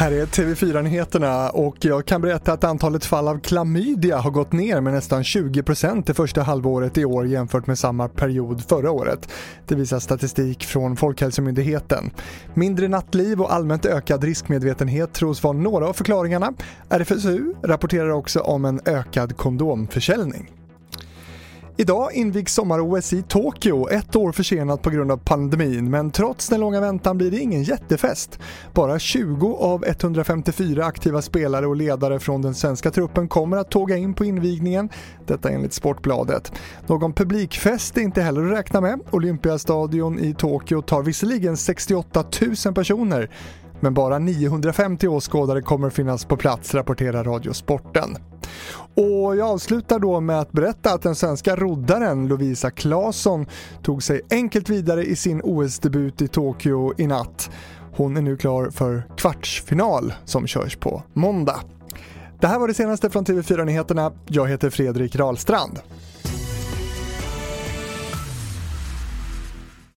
Här är TV4-nyheterna och jag kan berätta att antalet fall av klamydia har gått ner med nästan 20% det första halvåret i år jämfört med samma period förra året. Det visar statistik från Folkhälsomyndigheten. Mindre nattliv och allmänt ökad riskmedvetenhet tros vara några av förklaringarna. RFSU rapporterar också om en ökad kondomförsäljning. Idag invigs sommar-OS i Tokyo, ett år försenat på grund av pandemin, men trots den långa väntan blir det ingen jättefest. Bara 20 av 154 aktiva spelare och ledare från den svenska truppen kommer att tåga in på invigningen, detta enligt Sportbladet. Någon publikfest är inte heller att räkna med. Olympiastadion i Tokyo tar visserligen 68 000 personer, men bara 950 åskådare kommer finnas på plats, rapporterar Radiosporten. Och jag avslutar då med att berätta att den svenska roddaren Lovisa Claesson tog sig enkelt vidare i sin OS-debut i Tokyo i natt. Hon är nu klar för kvartsfinal som körs på måndag. Det här var det senaste från TV4 Nyheterna. Jag heter Fredrik Rahlstrand.